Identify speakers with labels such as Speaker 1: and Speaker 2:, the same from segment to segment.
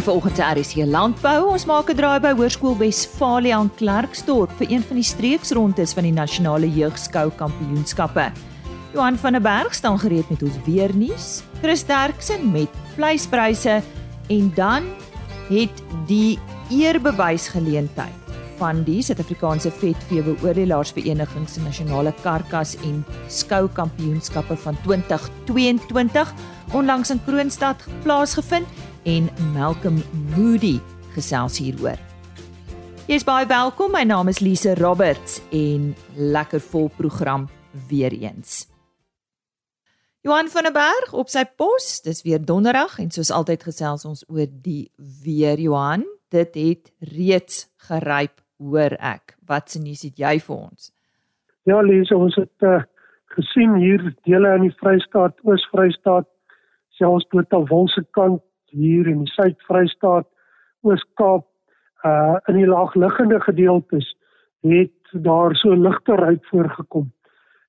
Speaker 1: In volgens RC Landbou, ons maak 'n draai by Hoërskool Wesfalia in Klerksdorp vir een van die streeksrondes van die nasionale jeugskou kampioenskappe. Johan van der Berg staan gereed met ons weer nuus. Chris Derksen met vleispryse en dan het die eerbewys geleentheid van die Suid-Afrikaanse Vetvee Beoordelaars Vereniging se nasionale karkas en skou kampioenskappe van 2022 onlangs in Kroonstad plaasgevind en Malcolm Moody gesels hieroor. Jy's baie welkom. My naam is Lise Roberts en lekker vol program weer eens. Johan van der Berg op sy pos. Dis weer donderdag en soos altyd gesels ons oor die weer Johan. Dit het reeds geryp, hoor ek. Wat se nuus het jy vir ons?
Speaker 2: Ja, Lise, ons het uh, gesien hier dele in die Vrystaat, Oos-Vrystaat, selfs tot aan Wolse kant hier in die Suid-Vrystaat, Oos-Kaap, uh in die laagliggende gedeeltes het daar so ligter uit voorgekom.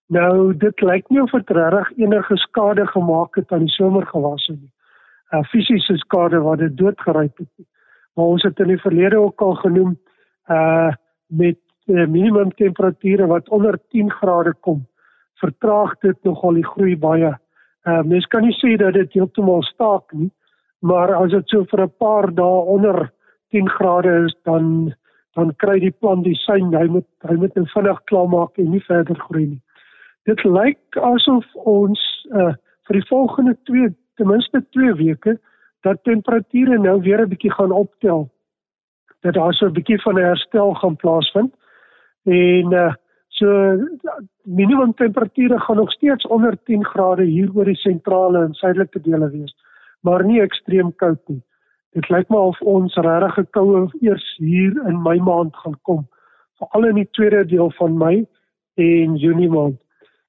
Speaker 2: Nou dit lyk nie of dit regtig enige skade gemaak het aan die somergewasse nie. Uh fisiese skade wat dit doodgeryp het. Maar ons het in die verlede ook al genoem uh met uh, minimum temperature wat onder 10 grade kom, vertraag dit nogal die groei baie. Uh mens kan nie sê dat dit heeltemal staak nie, maar as dit so vir 'n paar dae onder 10 grade is dan dan kry die plant die sein hy moet hy moet nou vinnig klaarmaak en nie verder groei nie. Dit lyk asof ons uh, vir die volgende 2 ten minste 2 weke dat temperature nou weer 'n bietjie gaan optel. Dat daar so 'n bietjie van 'n herstel gaan plaasvind. En uh, so minimum temperature gaan nog steeds onder 10 grade hier oor die sentrale en suidelike dele wees maar nie ekstreem koud nie. Dit lyk my of ons regtig 'n koue eers hier in Mei maand gaan kom, veral in die tweede deel van Mei en Junie maand.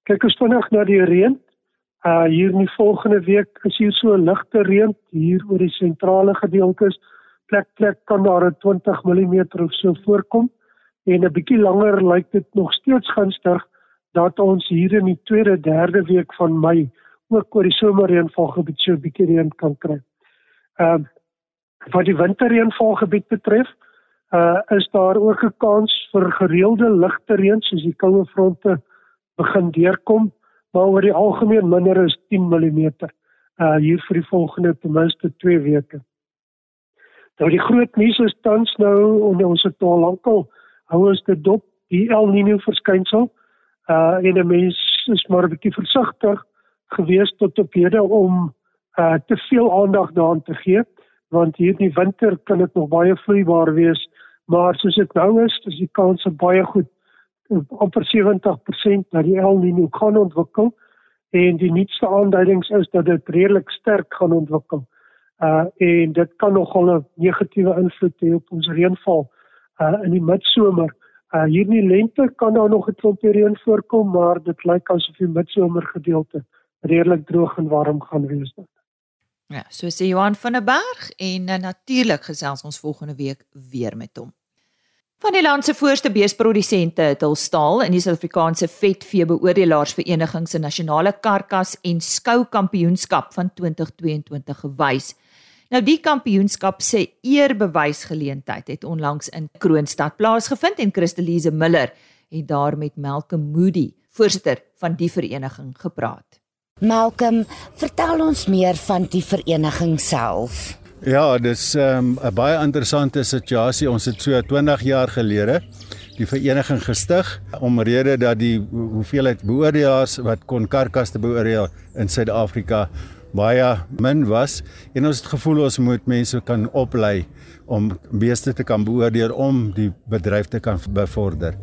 Speaker 2: Kyk ons vinnig na die reën. Uh hier in die volgende week is hier so 'n ligte reën hier oor die sentrale gedeeltes. Plek plek kan daar 'n 20 mm of so voorkom en 'n bietjie langer lyk dit nog steeds gunstig dat ons hier in die tweede derde week van Mei ook oor die somerreënvalgebied so 'n bietjie reën kan kry. Ehm uh, wat die winterreënvalgebied betref, uh is daar ook 'n kans vir gereelde ligte reën soos die koue fronte begin deurkom, maar oor die algemeen minder as 10 mm uh hier vir die volgende ten minste 2 weke. Nou die groot nuus is tans nou en ons het al lankal hou ons dit dop die El Niño verskynsel uh en 'n mens is maar 'n bietjie versigtig gewees tot op hede om uh te veel aandag daaraan te gee want hier in die winter kan dit nog baie vloeibaar wees maar soos dit nou is is die kans baie goed amper 70% dat die El Niño kan ontwikkel en die nuutste aanduidings is dat dit redelik sterk gaan ontwikkel. Uh en dit kan nogal 'n negatiewe invloed hê op ons reënval uh in die midsomer. Uh hier in die lente kan daar nog 'n klompie reën voorkom, maar dit lyk asof die midsomer gedeelte redelik droog en warm gaan wees dit.
Speaker 1: Ja, so sê Johan van der Berg en uh, natuurlik gesels ons volgende week weer met hom. Van die land se voorste beesprodusente het hul staal in die Suid-Afrikaanse Vetvee Beoordelaars Vereniging se nasionale karkas en skou kampioenskap van 2022 gewys. Nou die kampioenskap se eerbewysgeleentheid het onlangs in Kroonstad plaasgevind en Christelise Miller het daar met Malcolm Moody, voorsitter van die vereniging, gepraat.
Speaker 3: Malcolm, vertel ons meer van die vereniging self.
Speaker 4: Ja, dis ehm, 'n um, baie interessante situasie. Ons het so 20 jaar gelede die vereniging gestig omrede dat die hoeveelheid beoordelaars wat kon karkaste beoordeel in Suid-Afrika baie min was en ons het gevoel ons moet mense kan oplei om beeste te kan beoordeel om die bedryf te kan bevorder.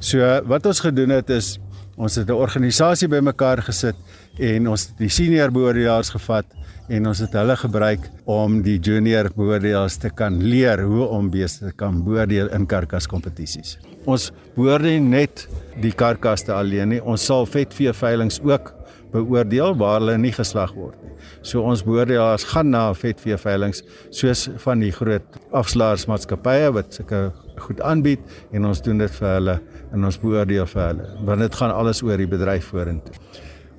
Speaker 4: So wat ons gedoen het is ons het 'n organisasie bymekaar gesit en ons het die senior beoordelaars gevat en ons het hulle gebruik om die junior beoordelaars te kan leer hoe om beeste te kan beoordeel in karkaskompetisies. Ons beoordeel net die karkaste alleen nie. Ons sal vetvee veilinge ook beoordeel waar hulle nie geslag word nie. So ons beoordelaars gaan na vetvee veilinge soos van die groot afslaarsmaatskappye wat sulke goed aanbied en ons doen dit vir hulle en ons beoordeel vir hulle want dit gaan alles oor die bedryf vorentoe.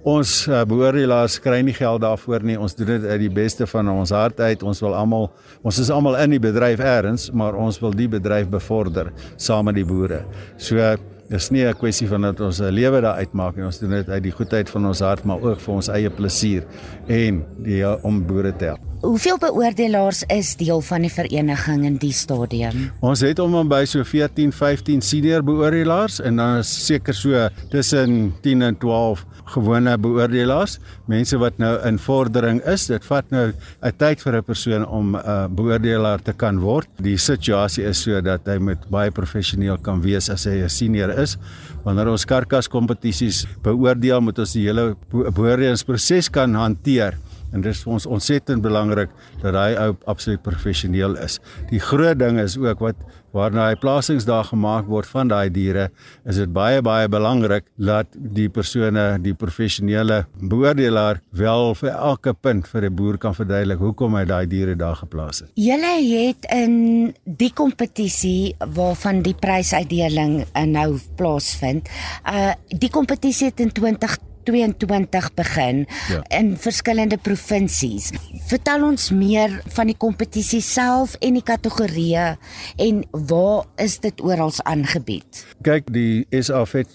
Speaker 4: Ons uh, beoordelaars kry nie geld daarvoor nie. Ons doen dit uit die beste van ons hart uit. Ons wil almal ons is almal in die bedryf eers, maar ons wil die bedryf bevorder saam met die boere. So Dis nie 'n kwessie van dat ons 'n lewe daar uitmaak nie. Ons doen dit uit die goedheid van ons hart, maar ook vir ons eie plesier en die om boere te help.
Speaker 3: Hoeveel beoordelaars is deel van die vereniging in die stadium?
Speaker 4: Ons het om en by so 14, 15 senior beoordelaars en dan is seker so tussen 10 en 12 gewone beoordelaars, mense wat nou in vordering is. Dit vat nou 'n tyd vir 'n persoon om 'n uh, beoordelaar te kan word. Die situasie is so dat hy moet baie professioneel kan wees as hy 'n senior is. Wanneer ons karkas kompetisies beoordeel, moet ons die hele beoordelingsproses kan hanteer en dit is vir ons ontsettend belangrik dat hy ou absoluut professioneel is. Die groot ding is ook wat waarna hy plasings daar gemaak word van daai diere, is dit baie baie belangrik dat die persone, die professionele beoordelaar wel vir elke punt vir 'n boer kan verduidelik hoekom hy daai diere daar geplaas het.
Speaker 3: Julle het in die kompetisie waarvan die prysuitdeling nou plaasvind, uh die kompetisie het in 20 2022 begin ja. in verskillende provinsies. Vertel ons meer van die kompetisie self en die kategorieë en waar is dit oral aangebied?
Speaker 4: Kyk, die SAFV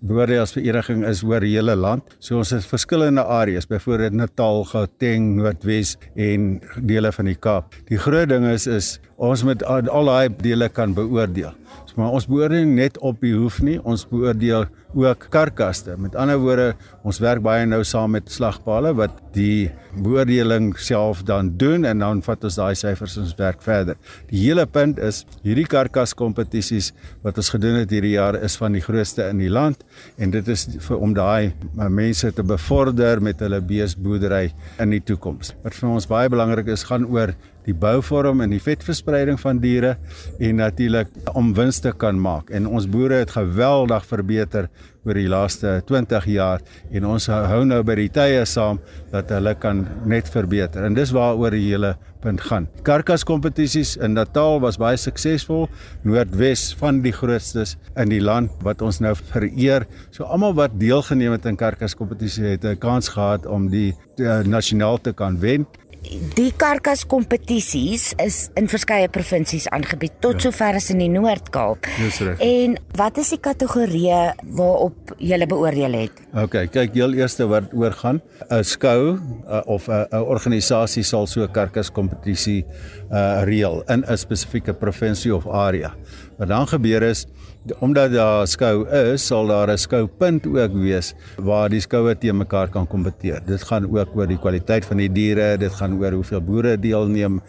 Speaker 4: Boreas Vereniging is oor die hele land. So ons het verskillende areas, byvoorbeeld Natal, Gauteng, Noordwes en dele van die Kaap. Die groot ding is is ons moet al daai dele kan beoordeel. So, maar ons beoordeel net op die hoef nie, ons beoordeel ook karkaste. Met ander woorde, ons werk baie nou saam met slagpale wat die beoordeling self dan doen en dan vat ons daai syfers ons werk verder. Die hele punt is hierdie karkas kompetisies wat ons gedoen het hierdie jaar is van die grootste in die land en dit is vir om daai mense te bevorder met hulle beesboerdery in die toekoms. Wat vir ons baie belangrik is, gaan oor die bouvorm en die vetverspreiding van diere en natuurlik om wins te kan maak. En ons boere het geweldig verbeter oor die laaste 20 jaar en ons hou nou by die tye saam dat hulle kan net verbeter. En dis waaroor die hele punt gaan. Karkas kompetisies in Natal was baie suksesvol. Noordwes van die grootstes in die land wat ons nou vereer. So almal wat deelgeneem het aan karkas kompetisie het 'n kans gehad om die, die uh, nasionaal te kan wen
Speaker 3: die karkas kompetisies is in verskeie provinsies aangebied tot ja. sover as in die Noord-Kaap. En wat is die kategorieë waarop jy beoordeel het?
Speaker 4: OK, kyk heel eerste wat oor gaan, 'n skou uh, of 'n uh, organisasie sal so 'n karkas kompetisie uh reël in 'n spesifieke provinsie of area. Wat dan gebeur is omdat daar skou is, sal daar 'n skoupunt ook wees waar die skoue te mekaar kan kompeteer. Dit gaan ook oor die kwaliteit van die diere, dit gaan oor hoeveel boere deelneem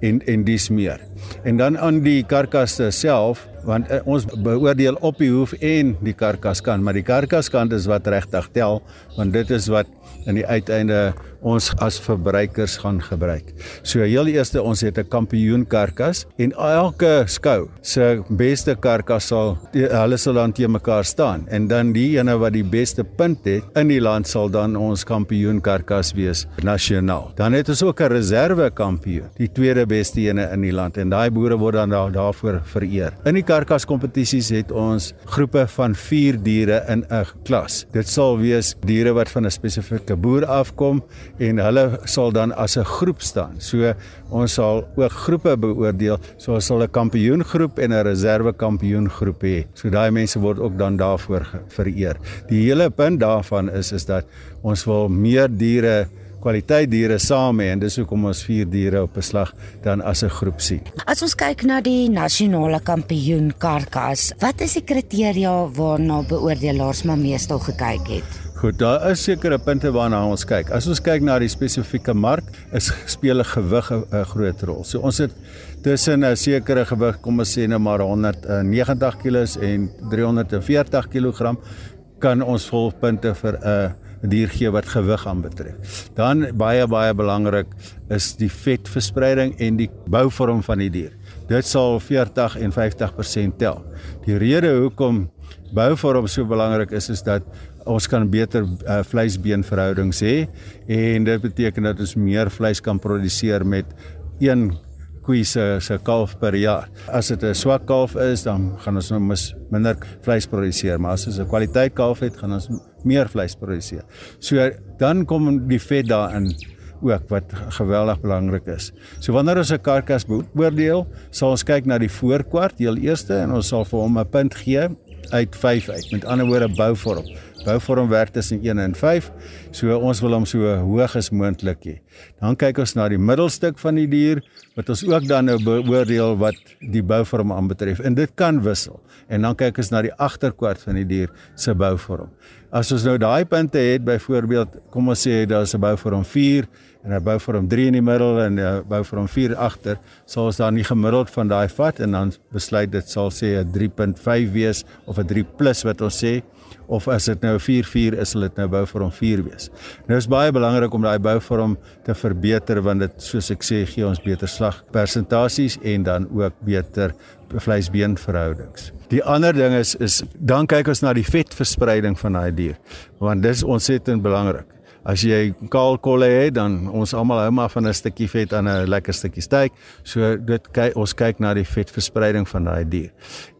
Speaker 4: en en dis meer. En dan aan die karkasse self, want uh, ons beoordeel op die hoef en die karkas kan, maar die karkaskant is wat regtig tel, want dit is wat in die uiteinde ons as verbruikers gaan gebruik. So heel eerste ons het 'n kampioen karkas en elke skou se beste karkas sal hulle sal dan te mekaar staan en dan die ene wat die beste punt het in die land sal dan ons kampioen karkas wees nasionaal. Dan het ons ook 'n reserve kampioen, die tweede beste ene in die land en daai boere word dan daar, daarvoor vereer. In die karkas kompetisies het ons groepe van 4 diere in 'n klas. Dit sal wees diere wat van 'n spesifieke boer afkom en hulle sal dan as 'n groep staan. So ons sal ook groepe beoordeel. So ons sal 'n kampioengroep en 'n reserve kampioengroep hê. So daai mense word ook dan daarvoor vereer. Die hele punt daarvan is is dat ons wil meer diere kwaliteit diere saam hê en dis hoekom ons vier diere op beslag dan as 'n groep sien.
Speaker 3: As ons kyk na die nasionale kampioen karkas, wat is die kriteria waarna beoordelaars maar meestal gekyk het?
Speaker 4: Goed, daar is sekere punte waarna ons kyk. As ons kyk na die spesifieke mark, is speel gewig 'n groot rol. So ons het tussen 'n sekere gewig, kom ons sê nou maar 190 kg en 340 kg kan ons volpunte vir 'n dier gee wat gewig aanbetref. Dan baie baie belangrik is die vetverspreiding en die bouvorm van die dier. Dit sal 40 en 50% tel. Die rede hoekom bouvorm so belangrik is is dat ons kan beter uh, vleisbeenverhoudings hê en dit beteken dat ons meer vleis kan produseer met een koei se se kalf per jaar. As dit 'n swak kalf is, dan gaan ons nou mis minder vleis produseer, maar as ons 'n kwaliteit kalf het, gaan ons meer vleis produseer. So dan kom die vet daarin ook wat geweldig belangrik is. So wanneer ons 'n karkas beoordeel, sal ons kyk na die voorkwart, heel eerste en ons sal vir hom 'n punt gee uit 5 uit. Met ander woorde bouvorm. Bouvorm werk tussen 1 en 5. So ons wil hom so hoog as moontlik hê. Dan kyk ons na die middelstuk van die dier wat ons ook dan nou beoordeel wat die bouvorm aanbetref. En dit kan wissel. En dan kyk ons na die agterkwart van die dier se bouvorm. As ons nou daai punte het, byvoorbeeld, kom ons sê daar's 'n bouvorm 4 en 'n bouvorm 3 in die middel en 'n bouvorm 4 agter, sal ons dan nie gemiddeld van daai vat en dan besluit dit sal sê 'n 3.5 wees of 'n 3 plus wat ons sê of as dit nou 'n 4.4 is, sal dit nou bouvorm 4 wees. Nou is baie belangrik om daai bouvorm te verbeter want dit soos ek sê gee ons beter slagpersentasies en dan ook beter vleisbeen verhoudings. Die ander ding is is dan kyk ons na die vetverspreiding van daai dier want dis ontsettend belangrik. As jy kaal kolle het, dan ons almal hou maar van 'n stukkie vet aan 'n lekker stukkie steak. So dit kyk ons kyk na die vetverspreiding van daai dier.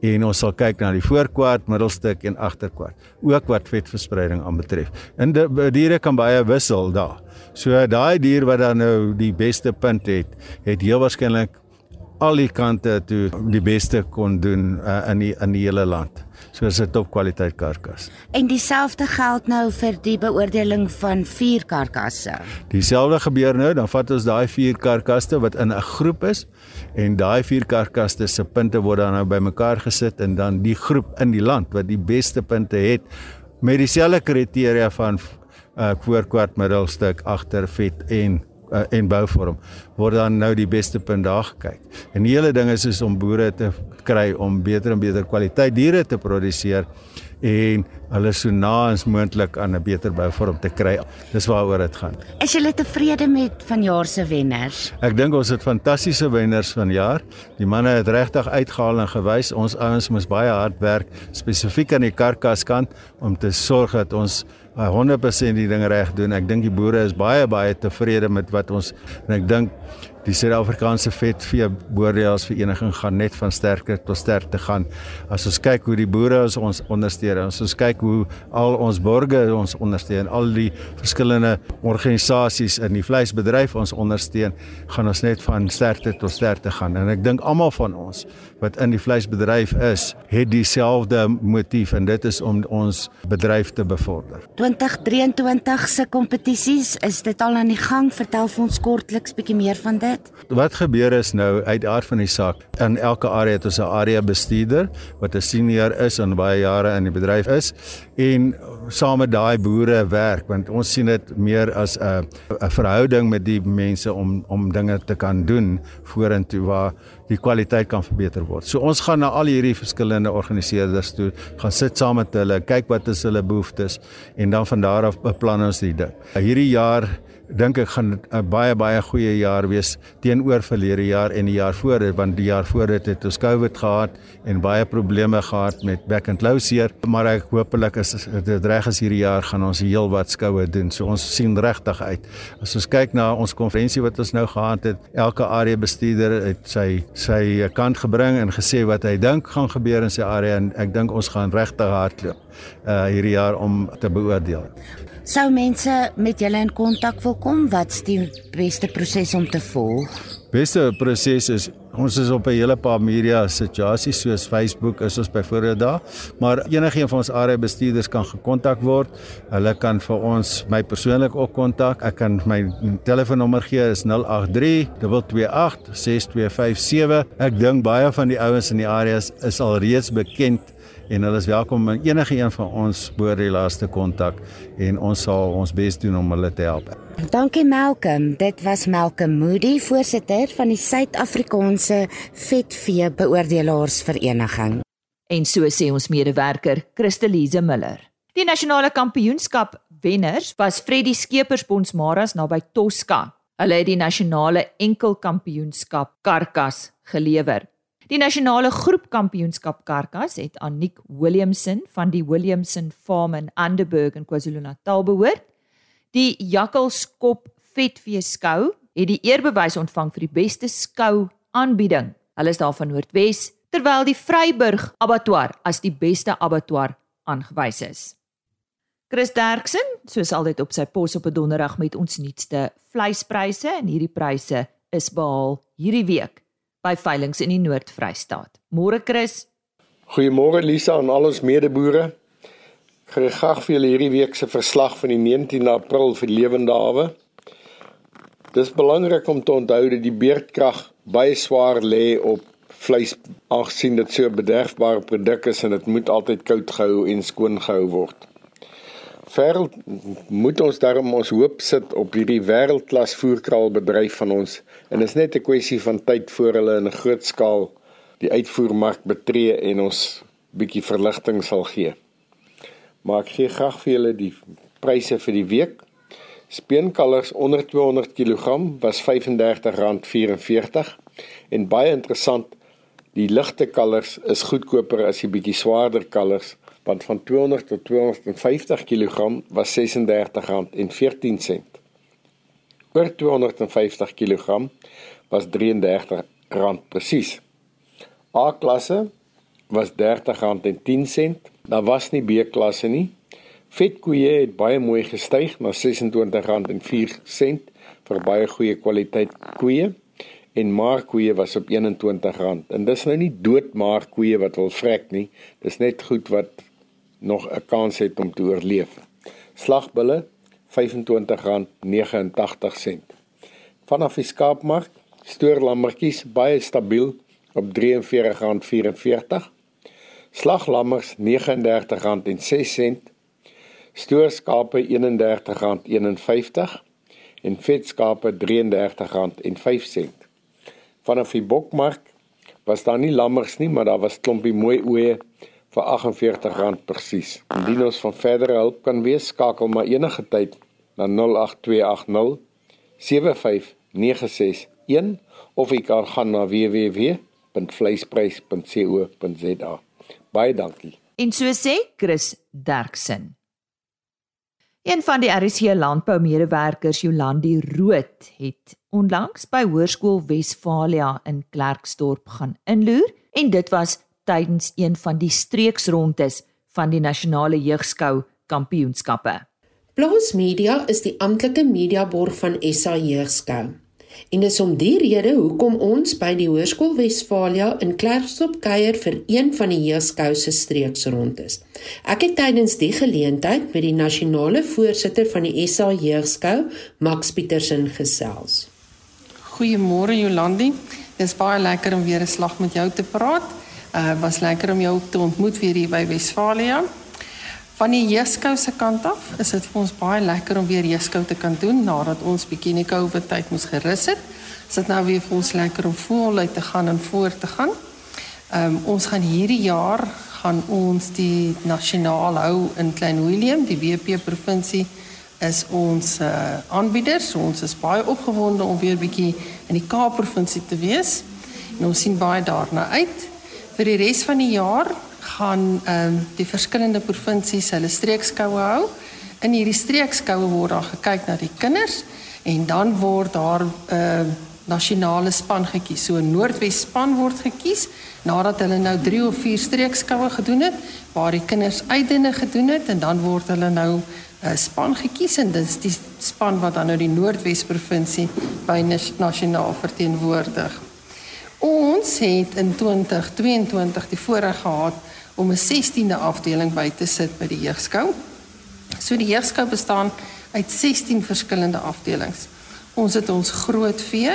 Speaker 4: En ons sal kyk na die voorkwart, middelstuk en agterkwart, ook wat vetverspreiding aanbetref. En die diere kan baie wissel daar. So daai dier wat dan nou die beste punt het, het heel waarskynlik al die kante toe die beste kon doen uh, in die in die hele land. So is 'n top kwaliteit karkas.
Speaker 3: En dieselfde geld nou vir die beoordeling van vier karkasse.
Speaker 4: Dieselfde gebeur nou, dan vat ons daai vier karkasse wat in 'n groep is en daai vier karkasse se punte word dan nou bymekaar gesit en dan die groep in die land wat die beste punte het met dieselfde kriteria van uh, voorkwart middelstuk agter vet en uh, en bouvorm word dan nou die beste punt daar gekyk. En die hele ding is is om boere te kry om beter en beter kwaliteit diere te produseer en hulle so na as moontlik aan 'n beter bouvorm te kry. Dis waaroor dit gaan.
Speaker 3: Is jy tevrede met vanjaar se wenners?
Speaker 4: Ek dink ons het fantastiese wenners vanjaar. Die manne het regtig uitgehaal en gewys ons ouens moes baie hard werk spesifiek aan die karkaskant om te sorg dat ons 100% die ding reg doen. Ek dink die boere is baie baie tevrede met wat ons en ek dink die Suid-Afrikaanse vetvee boerderies vereniging gaan net van sterker tot sterker gaan. As ons kyk hoe die boere ons ondersteun, as ons kyk hoe al ons borgers ons ondersteun, al die verskillende organisasies in die vleisbedryf ons ondersteun, gaan ons net van sterker tot sterker gaan. En ek dink almal van ons wat in die vleisbedryf is, het dieselfde motief en dit is om ons bedryf te bevorder.
Speaker 3: 2023 se kompetisies, is dit al aan die gang? Vertel vir ons kortliks bietjie meer van dit.
Speaker 4: Wat gebeur is nou uit aard van die saak. In elke area het ons 'n area bestuurder wat 'n senior is en baie jare in die bedryf is en saam met daai boere werk want ons sien dit meer as 'n 'n verhouding met die mense om om dinge te kan doen vorentoe waar die kwaliteit kan verbeter word. So ons gaan na al hierdie verskillende organiseerders toe, gaan sit saam met hulle, kyk wat is hulle behoeftes en dan van daar af beplan ons die ding. Hierdie jaar dink ek gaan 'n baie baie goeie jaar wees teenoor verlede jaar en die jaar voor dit want die jaar voor dit het ons COVID gehad en baie probleme gehad met back and low seer maar ek hoopelik is dit reg as hierdie jaar gaan ons heelwat skoue doen. So ons sien regtig uit. As ons kyk na ons konferensie wat ons nou gehad het elke area bestuurder het sy sy kant gebring en gesê wat hy dink gaan gebeur in sy area en ek dink ons gaan regtig hardloop uh hierdie jaar om te beoordeel
Speaker 3: Sou mense met julle in kontak wil kom, wat's die beste proses om te volg?
Speaker 4: Beste proses is ons is op 'n hele paar media situasies soos Facebook is ons byvoorbeeld daar, maar enigiemand van ons area bestuurders kan gekontak word. Hulle kan vir ons my persoonlik ook kontak. Ek kan my telefoonnommer gee is 083 228 6257. Ek dink baie van die ouens in die areas is al reeds bekend en hulle is welkom om enige een van ons boerderye te kontak en ons sal ons bes doen om hulle te help.
Speaker 3: Dankie Malcolm. Dit was Malcolm Moody, voorsitter van die Suid-Afrikaanse Vetvee Beoordelaarsvereniging.
Speaker 1: En so sê ons medewerker, Christelise Miller. Die nasionale kampioenskap wenners was Freddie Skeepers Bonsmaras naby Tosca. Hulle het die nasionale enkelkampioenskap Karkas gelewer. Die nasionale groepkampioenskap karkas het Anik Williamson van die Williamson Farm in Underberg in KwaZulu-Natal behoort. Die Jakkalskop vetvee skou het die eerbewys ontvang vir die beste skou aanbieding. Hulle is daar van Noordwes, terwyl die Vryburg Abattoir as die beste abattoir aangewys is. Chris Derksen, soos altyd op sy pos op 'n donderdag met ons nuutste vleispryse en hierdie pryse is behaal hierdie week by veilinge in die Noord-Vrystaat. Môre Chris.
Speaker 5: Goeiemôre Lisa en al ons medeboere. Graag vir julle hierdie week se verslag van die 19 April vir lewende hawe. Dis belangrik om te onthou dat die beerdkrag baie swaar lê op vleis aangesien dit so 'n bederfbare produk is en dit moet altyd koud gehou en skoon gehou word. Verder moet ons daarom ons hoop sit op hierdie wêreldklas voerkraalbedryf van ons en is net 'n kwessie van tyd voor hulle in 'n groot skaal die uitvoermark betree en ons bietjie verligting sal gee. Maar ek gee graag vir julle die pryse vir die week. Speenkalvers onder 200 kg was R35.44 en baie interessant Die ligte kalvers is goedkoper as die bietjie swaarder kalvers want van 200 tot 250 kg was R36.14. Oor 250 kg was R33 presies. A klasse was R30.10. Daar was nie B klasse nie. Vetkoeie het baie mooi gestyg na R26.04 vir baie goeie kwaliteit koeie en markkoeie was op R21 en dis nou nie dood markkoeie wat wil vrek nie dis net goed wat nog 'n kans het om te oorleef. Slagbulle R25.89 vanaf die skaapmark stoorlammetjies baie stabiel op R43.44 slaglammers R39.06 stoorskape R31.51 en vetskape R33.05 vanaf die bokmark was daar nie lammers nie, maar daar was klompie mooi oeye vir R48 presies. Indien ons van verdere hulp kan wees, skakel maar enige tyd na 08280 75961 of jy kan gaan na www.vleisprys.co.za. Baie dankie.
Speaker 1: En so sê Chris Derksen. Een van die RC landboumedewerkers, Jolandi Rood, het onlangs by Hoërskool Wesfalia in Klerksdorp gaan inloer en dit was tydens een van die streeksrondes van die nasionale jeugskou kampioenskappe.
Speaker 6: Plaas Media is die amptelike mediaborg van SA Jeugskou. En dis om die rede hoekom ons by die Hoërskool Wesfalia in Klerksdorp kuier vir een van die jeugskou se streeksrondes. Ek het tydens die geleentheid met die nasionale voorsitter van die SA Jeugskou, Max Petersen gesels.
Speaker 7: Goeiemôre Jolandi. Dis baie lekker om weer 'n slag met jou te praat. Uh was lekker om jou te ontmoet weer hier by Wesfalia. Van die Jeskou se kant af is dit vir ons baie lekker om weer Jeskou te kan doen nadat ons bietjie in die COVID tyd moes gerus het. Is dit nou weer vir ons lekker om voluit te gaan en voort te gaan. Ehm um, ons gaan hierdie jaar gaan ons die nasionaal hou in Klein Willem, die WP provinsie is ons uh, aanbieders. Ons is baie opgewonde om weer bietjie in die Kaap provinsie te wees. En ons sien baie daarna uit. Vir die res van die jaar gaan ehm um, die verskillende provinsies hulle streekskoue hou. In hierdie streekskoue word daar gekyk na die kinders en dan word daar 'n uh, ehm, nasionale span gekies. So Noordwes span word gekies nadat hulle nou 3 of 4 streekskoue gedoen het waar die kinders uitdene gedoen het en dan word hulle nou 'n uh, span gekies en dit is die span wat dan nou die Noordwes provinsie by nasionaal verteenwoordig. Ons het in 2022 die voorreg gehad om 'n 16de afdeling by te sit by die jeugskou. So die jeugskou bestaan uit 16 verskillende afdelings. Ons het ons groot vee,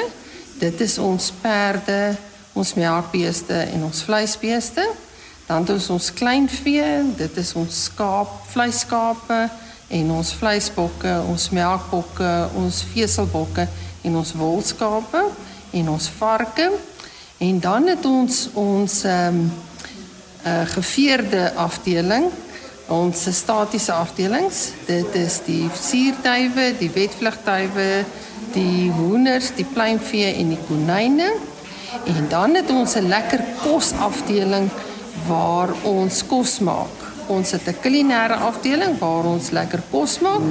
Speaker 7: dit is ons perde, ons melkbeeste en ons vleisbeeste. Dan het ons ons klein vee, dit is ons skaap, vleisskape en ons vleisbokke, ons melkbokke, ons veselbokke en ons wolskape en ons varke. En dan het ons ons ehm um, uh, geveerde afdeling, ons statiese afdelings. Dit is die suurduwe, die wetvlugduwe, die hoenders, die pluimvee en die konyne. En dan het ons 'n lekker kosafdeling waar ons kos maak. ons het 'n kulinaire afdeling waar ons lekker kos maak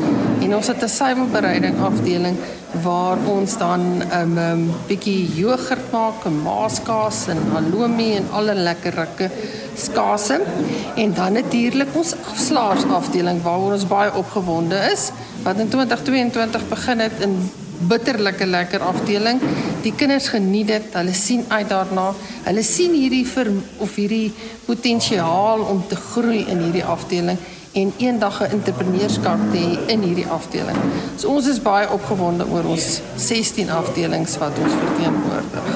Speaker 7: en ons het 'n suiwelbereiding afdeling waar ons dan 'n um, um, bietjie maak, maaskaas en halloumi en alle lekkerryke skase. En dan natuurlik ons afslaers afdeling waaroor ons baie opgewonde is wat in 2022 begin het in bitterlike lekker afdeling. Die kinders geniet dit. Hulle sien uit daarna. Hulle sien hierdie vir of hierdie potensiaal om te groei in hierdie afdeling en eendag 'n entrepreneurskap te hê in hierdie afdeling. So ons is baie opgewonde oor ons 16 afdelings wat ons verteenwoordig.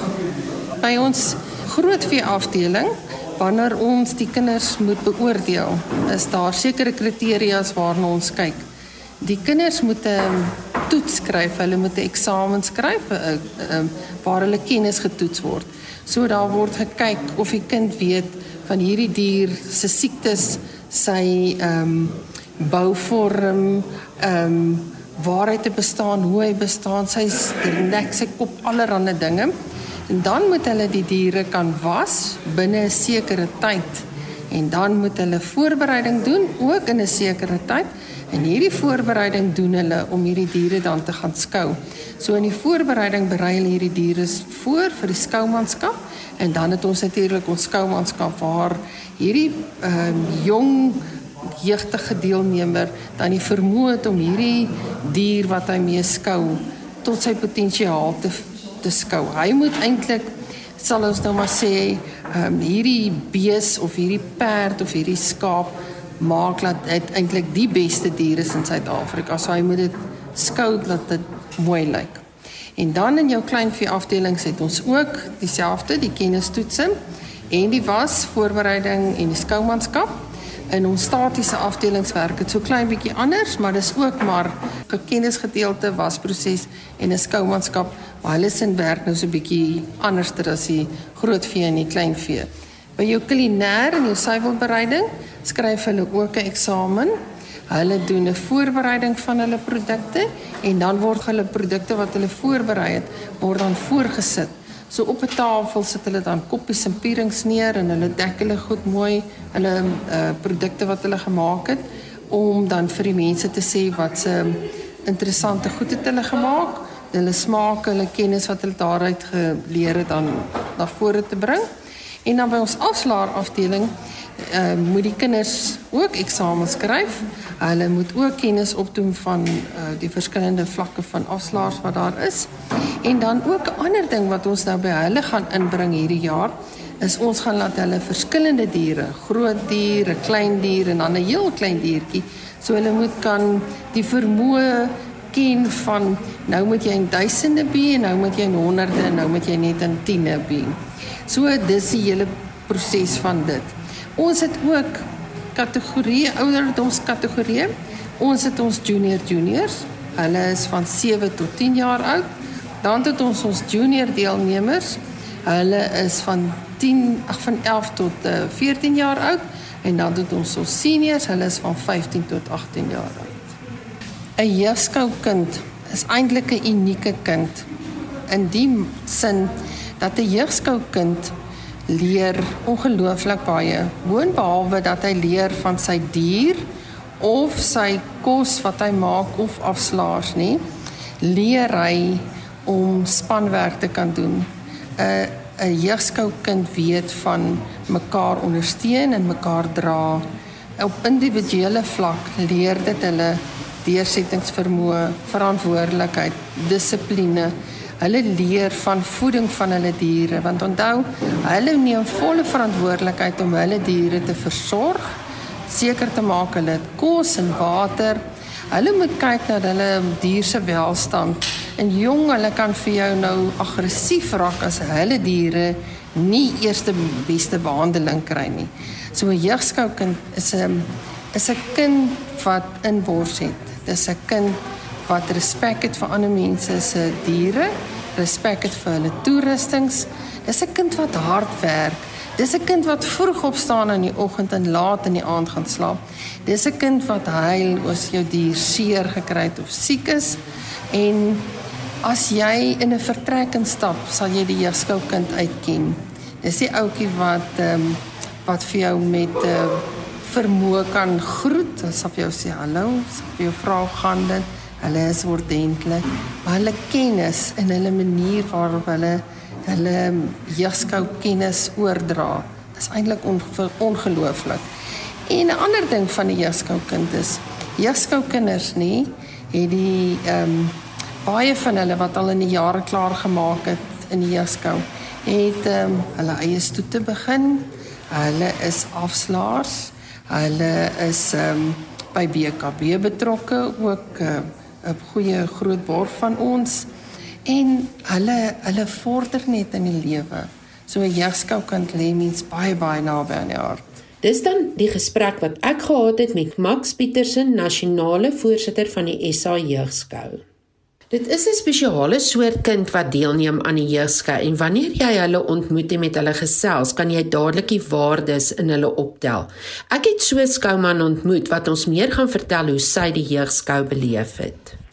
Speaker 7: By ons grootvee afdeling wanneer ons die kinders moet beoordeel, is daar sekere kriteria waarna ons kyk. Die kinders moet 'n toets skryf, hulle moet 'n eksamen skryf uh, uh, waar hulle kennis getoets word. So daar word gekyk of die kind weet van hierdie dier se siektes, sy ehm um, bouvorm, ehm um, waar hy te bestaan, hoe hy bestaan, sy nek, sy kop, allerlei dinge. En dan moet hulle die diere kan was binne 'n sekere tyd. En dan moet hulle voorbereiding doen ook in 'n sekere tyd. En hierdie voorbereiding doen hulle om hierdie diere dan te gaan skou. So in die voorbereiding berei hulle hierdie diere voor vir die skoumanskap en dan het ons natuurlik ons skoumanskap waar hierdie ehm um, jong jeugtige deelnemer dan die vermoë het om hierdie dier wat hy mee skou tot sy potensiaal te te skou. Hy moet eintlik sal ons nou maar sê, ehm um, hierdie bees of hierdie perd of hierdie skaap maak dat dit eintlik die beste dier is in Suid-Afrika. So hy moet dit skou dat dit mooi lyk. En dan in jou kleinvee afdelings het ons ook dieselfde, die kennistoetsing en die was voorbereiding en die skoumanskap. In ons statiese afdelings werk dit so klein bietjie anders, maar dis ook maar 'n kennisgedeelte wasproses en 'n skoumanskap Maar hulle sin werk nou so bietjie anderster as die groot vee en die klein vee. By jou kulinair en jou suiwelbereiding skryf hulle ook 'n eksamen. Hulle doen 'n voorbereiding van hulle produkte en dan word hulle produkte wat hulle voorberei het, word dan voorgesit. So op 'n tafel sit hulle dan koppies en pierings neer en hulle dek hulle goed mooi, hulle uh, produkte wat hulle gemaak het om dan vir die mense te sê wat se interessante goed het hulle gemaak hulle smaak, hulle kennis wat hulle daaruit geleer het dan na vore te bring. En dan by ons afslaer afdeling uh, moet die kinders ook eksamens skryf. Hulle moet ook kennis opdoen van uh, die verskillende vlakke van afslaers wat daar is. En dan ook 'n ander ding wat ons nou by hulle gaan inbring hierdie jaar is ons gaan laat hulle verskillende diere, groot diere, klein diere en dan 'n heel klein diertjie, so hulle moet kan die vermoë ken van nou moet jy in duisende be en nou moet jy in honderde en nou moet jy net in tiene be. So dis die hele proses van dit. Ons het ook kategorie ouderdomskategorie. Ons het ons junior juniors. Hulle is van 7 tot 10 jaar oud. Dan het ons ons junior deelnemers. Hulle is van 10 ag van 11 tot uh, eh, 14 jaar oud en dan het ons ons seniors. Hulle is van 15 tot 18 jaar oud. 'n jeugskoukind is eintlik 'n unieke kind in die sin dat 'n jeugskoukind leer ongelooflik baie. Boonbehalwe dat hy leer van sy dier of sy kos wat hy maak of afslaers nie, leer hy om spanwerk te kan doen. 'n 'n jeugskoukind weet van mekaar ondersteun en mekaar dra. Op individuele vlak leer dit hulle deursettingsvermoë, verantwoordelikheid, dissipline. Hulle leer van voeding van hulle diere want onthou, hulle neem volle verantwoordelikheid om hulle diere te versorg, seker te maak hulle het kos en water. Hulle moet kyk na hulle dier se welstand. En jong, hulle kan vir jou nou aggressief raak as hulle diere nie eerste beste behandeling kry nie. So 'n jeugskoukind is 'n is 'n kind wat inbors het Dis 'n kind wat respek het vir ander mense se diere, respek het vir hulle toerustings. Dis 'n kind wat hard werk. Dis 'n kind wat vroeg opstaan in die oggend en laat in die aand gaan slaap. Dis 'n kind wat huil as jou dier seer gekry het of siek is. En as jy in 'n vertrek instap, sal jy die jeugskoolkind uitken. Dis die ouetjie wat ehm um, wat vir jou met 'n uh, vermoë kan groet, asof jy sê hallo, asof jy vra gaan dit. Hulle is ordentlik, hulle kennis en hulle manier waarop hulle hulle jeugskou kennis oordra is eintlik ongelooflik. En 'n ander ding van die jeugskou kind is jeugskou kinders nê, het die ehm um, baie van hulle wat al in die jare klaar gemaak het in die jeugskou, het ehm um, hulle eie stoete begin. Hulle is afslaers. Hulle is ehm um, by BKB betrokke ook eh, 'n goeie groot borg van ons en hulle hulle vorder net in die lewe. So 'n jeugskou kind lê mens baie baie naby aan die hart.
Speaker 6: Dis dan die gesprek wat ek gehad het met Max Petersen, nasionale voorsitter van die SA Jeugskou. Dit is 'n spesiale soort kind wat deelneem aan die jeugskou en wanneer jy hulle ontmoet en met hulle gesels, kan jy dadelik die waardes in hulle optel. Ek het so 'n skouman ontmoet wat ons meer gaan vertel hoe sy die jeugskou beleef het.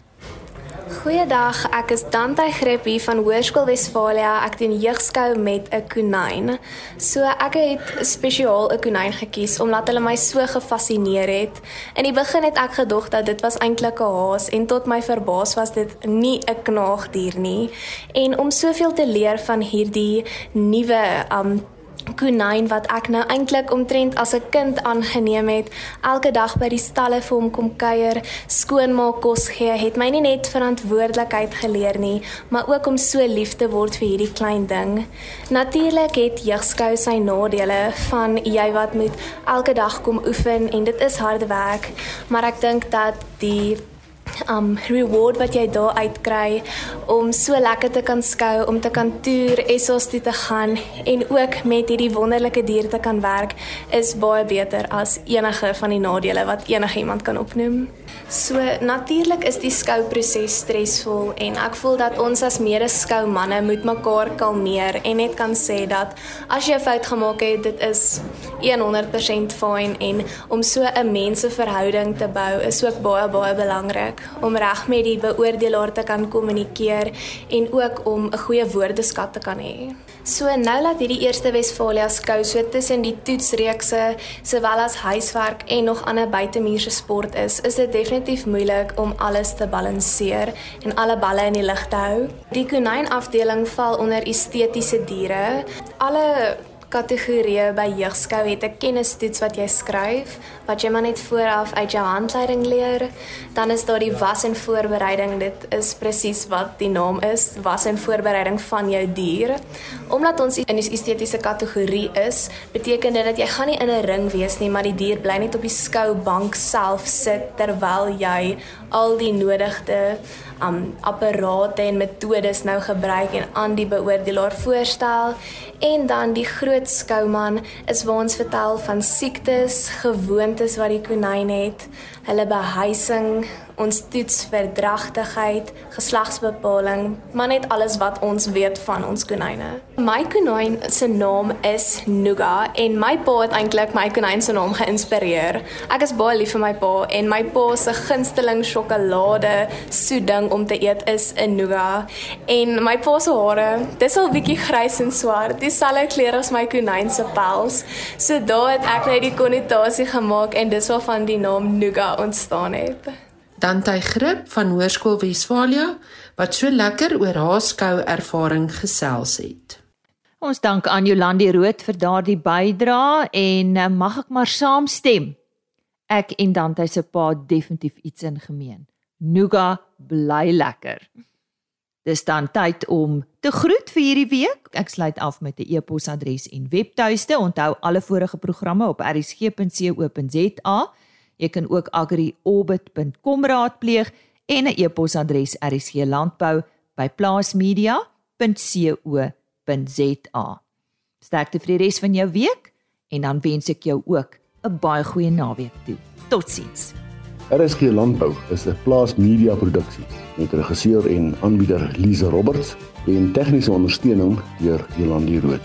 Speaker 8: Goeiedag, ek is Dante Grip hier van Hoërskool Wesfalia. Ek doen jeugskou met 'n konyn. So ek het spesiaal 'n konyn gekies omdat hulle my so gefassineer het. In die begin het ek gedog dat dit was eintlik 'n haas en tot my verbaas was dit nie 'n knaagdier nie. En om soveel te leer van hierdie nuwe um konyn wat ek nou eintlik omtrent as 'n kind aangeneem het, elke dag by die stalle vir hom kom kuier, skoonmaak, kos gee, het my nie net verantwoordelikheid geleer nie, maar ook om so lief te word vir hierdie klein ding. Natuurlik het jeugskou sy nadele van jy wat moet elke dag kom oefen en dit is harde werk, maar ek dink dat die um reward wat jy daar uitkry om so lekker te kan skou, om te kan toer, essos toe te gaan en ook met hierdie wonderlike dier te kan werk is baie beter as enige van die nadele wat enigiemand kan opnoem. So natuurlik is die skouproses stresvol en ek voel dat ons as mede-skou manne moet mekaar kalmeer en net kan sê dat as jy 'n fout gemaak het, dit is 100% fyn en om so 'n menseverhouding te bou is ook baie baie belangrik om reg met die beoordelaar te kan kommunikeer en ook om 'n goeie woordeskat te kan hê. So nou dat hierdie eerste Wesfalia skou so tussen die toetsreekse sowel as huiswerk en nog ander buitemuurse sport is, is dit definitief moeilik om alles te balanseer en alle balle in die lug te hou. Die konyn afdeling val onder estetiese diere. Alle kategorieë by jeugskou het 'n kennistoets wat jy skryf wat jy maar net vooraf uit jou handleiding leer. Dan is daar die was en voorbereiding. Dit is presies wat die naam is, was en voorbereiding van jou dier. Omdat ons in die estetiese kategorie is, beteken dit dat jy gaan nie in 'n ring wees nie, maar die dier bly net op die skoubank self sit terwyl jy al die nodigde um apparate en metodes nou gebruik en aan die beoordelaar voorstel en dan die groot skouman is waar ons vertel van siektes, gewoontes wat die konyn het, hulle behuising, ons toets verdragtigheid, geslagsbepaling, maar net alles wat ons weet van ons konyne. My konyn se naam is Nuga en my pa het eintlik my konyn se naam geïnspireer. Ek is baie lief vir my pa en my pa se gunsteling sjokolade soeding om te eet is 'n Nuga. En my pa se hare, dis al bietjie grys en swart, dieselfde kleur as my konyn se pels. So daar het ek net die konnotasie gemaak en dis waarvan die naam Nuga ontstaan het.
Speaker 6: Dante Grip van Hoërskool Wesfalia wat so lekker oor haar skou ervaring gesels het.
Speaker 1: Ons dank aan Jolandi Rood vir daardie bydrae en eh, mag ek maar saamstem. Ek en Dante se pa definitief iets in gemeen. Nuga bly lekker. Dis dan tyd om te groet vir hierdie week. Ek sluit af met 'n e-posadres en webtuiste. Onthou alle vorige programme op rsg.co.za. Jy kan ook agriorbit.com raadpleeg en 'n e-posadres rsglandbou@plaasmedia.co.za. Sterkte vir die res van jou week en dan wens ek jou ook 'n baie goeie naweek toe. Totsiens.
Speaker 9: RSG Landbou is 'n plaasmedia produksie met regisseur en aanbieder Lize Roberts en tegniese ondersteuning deur Jolande Rooi.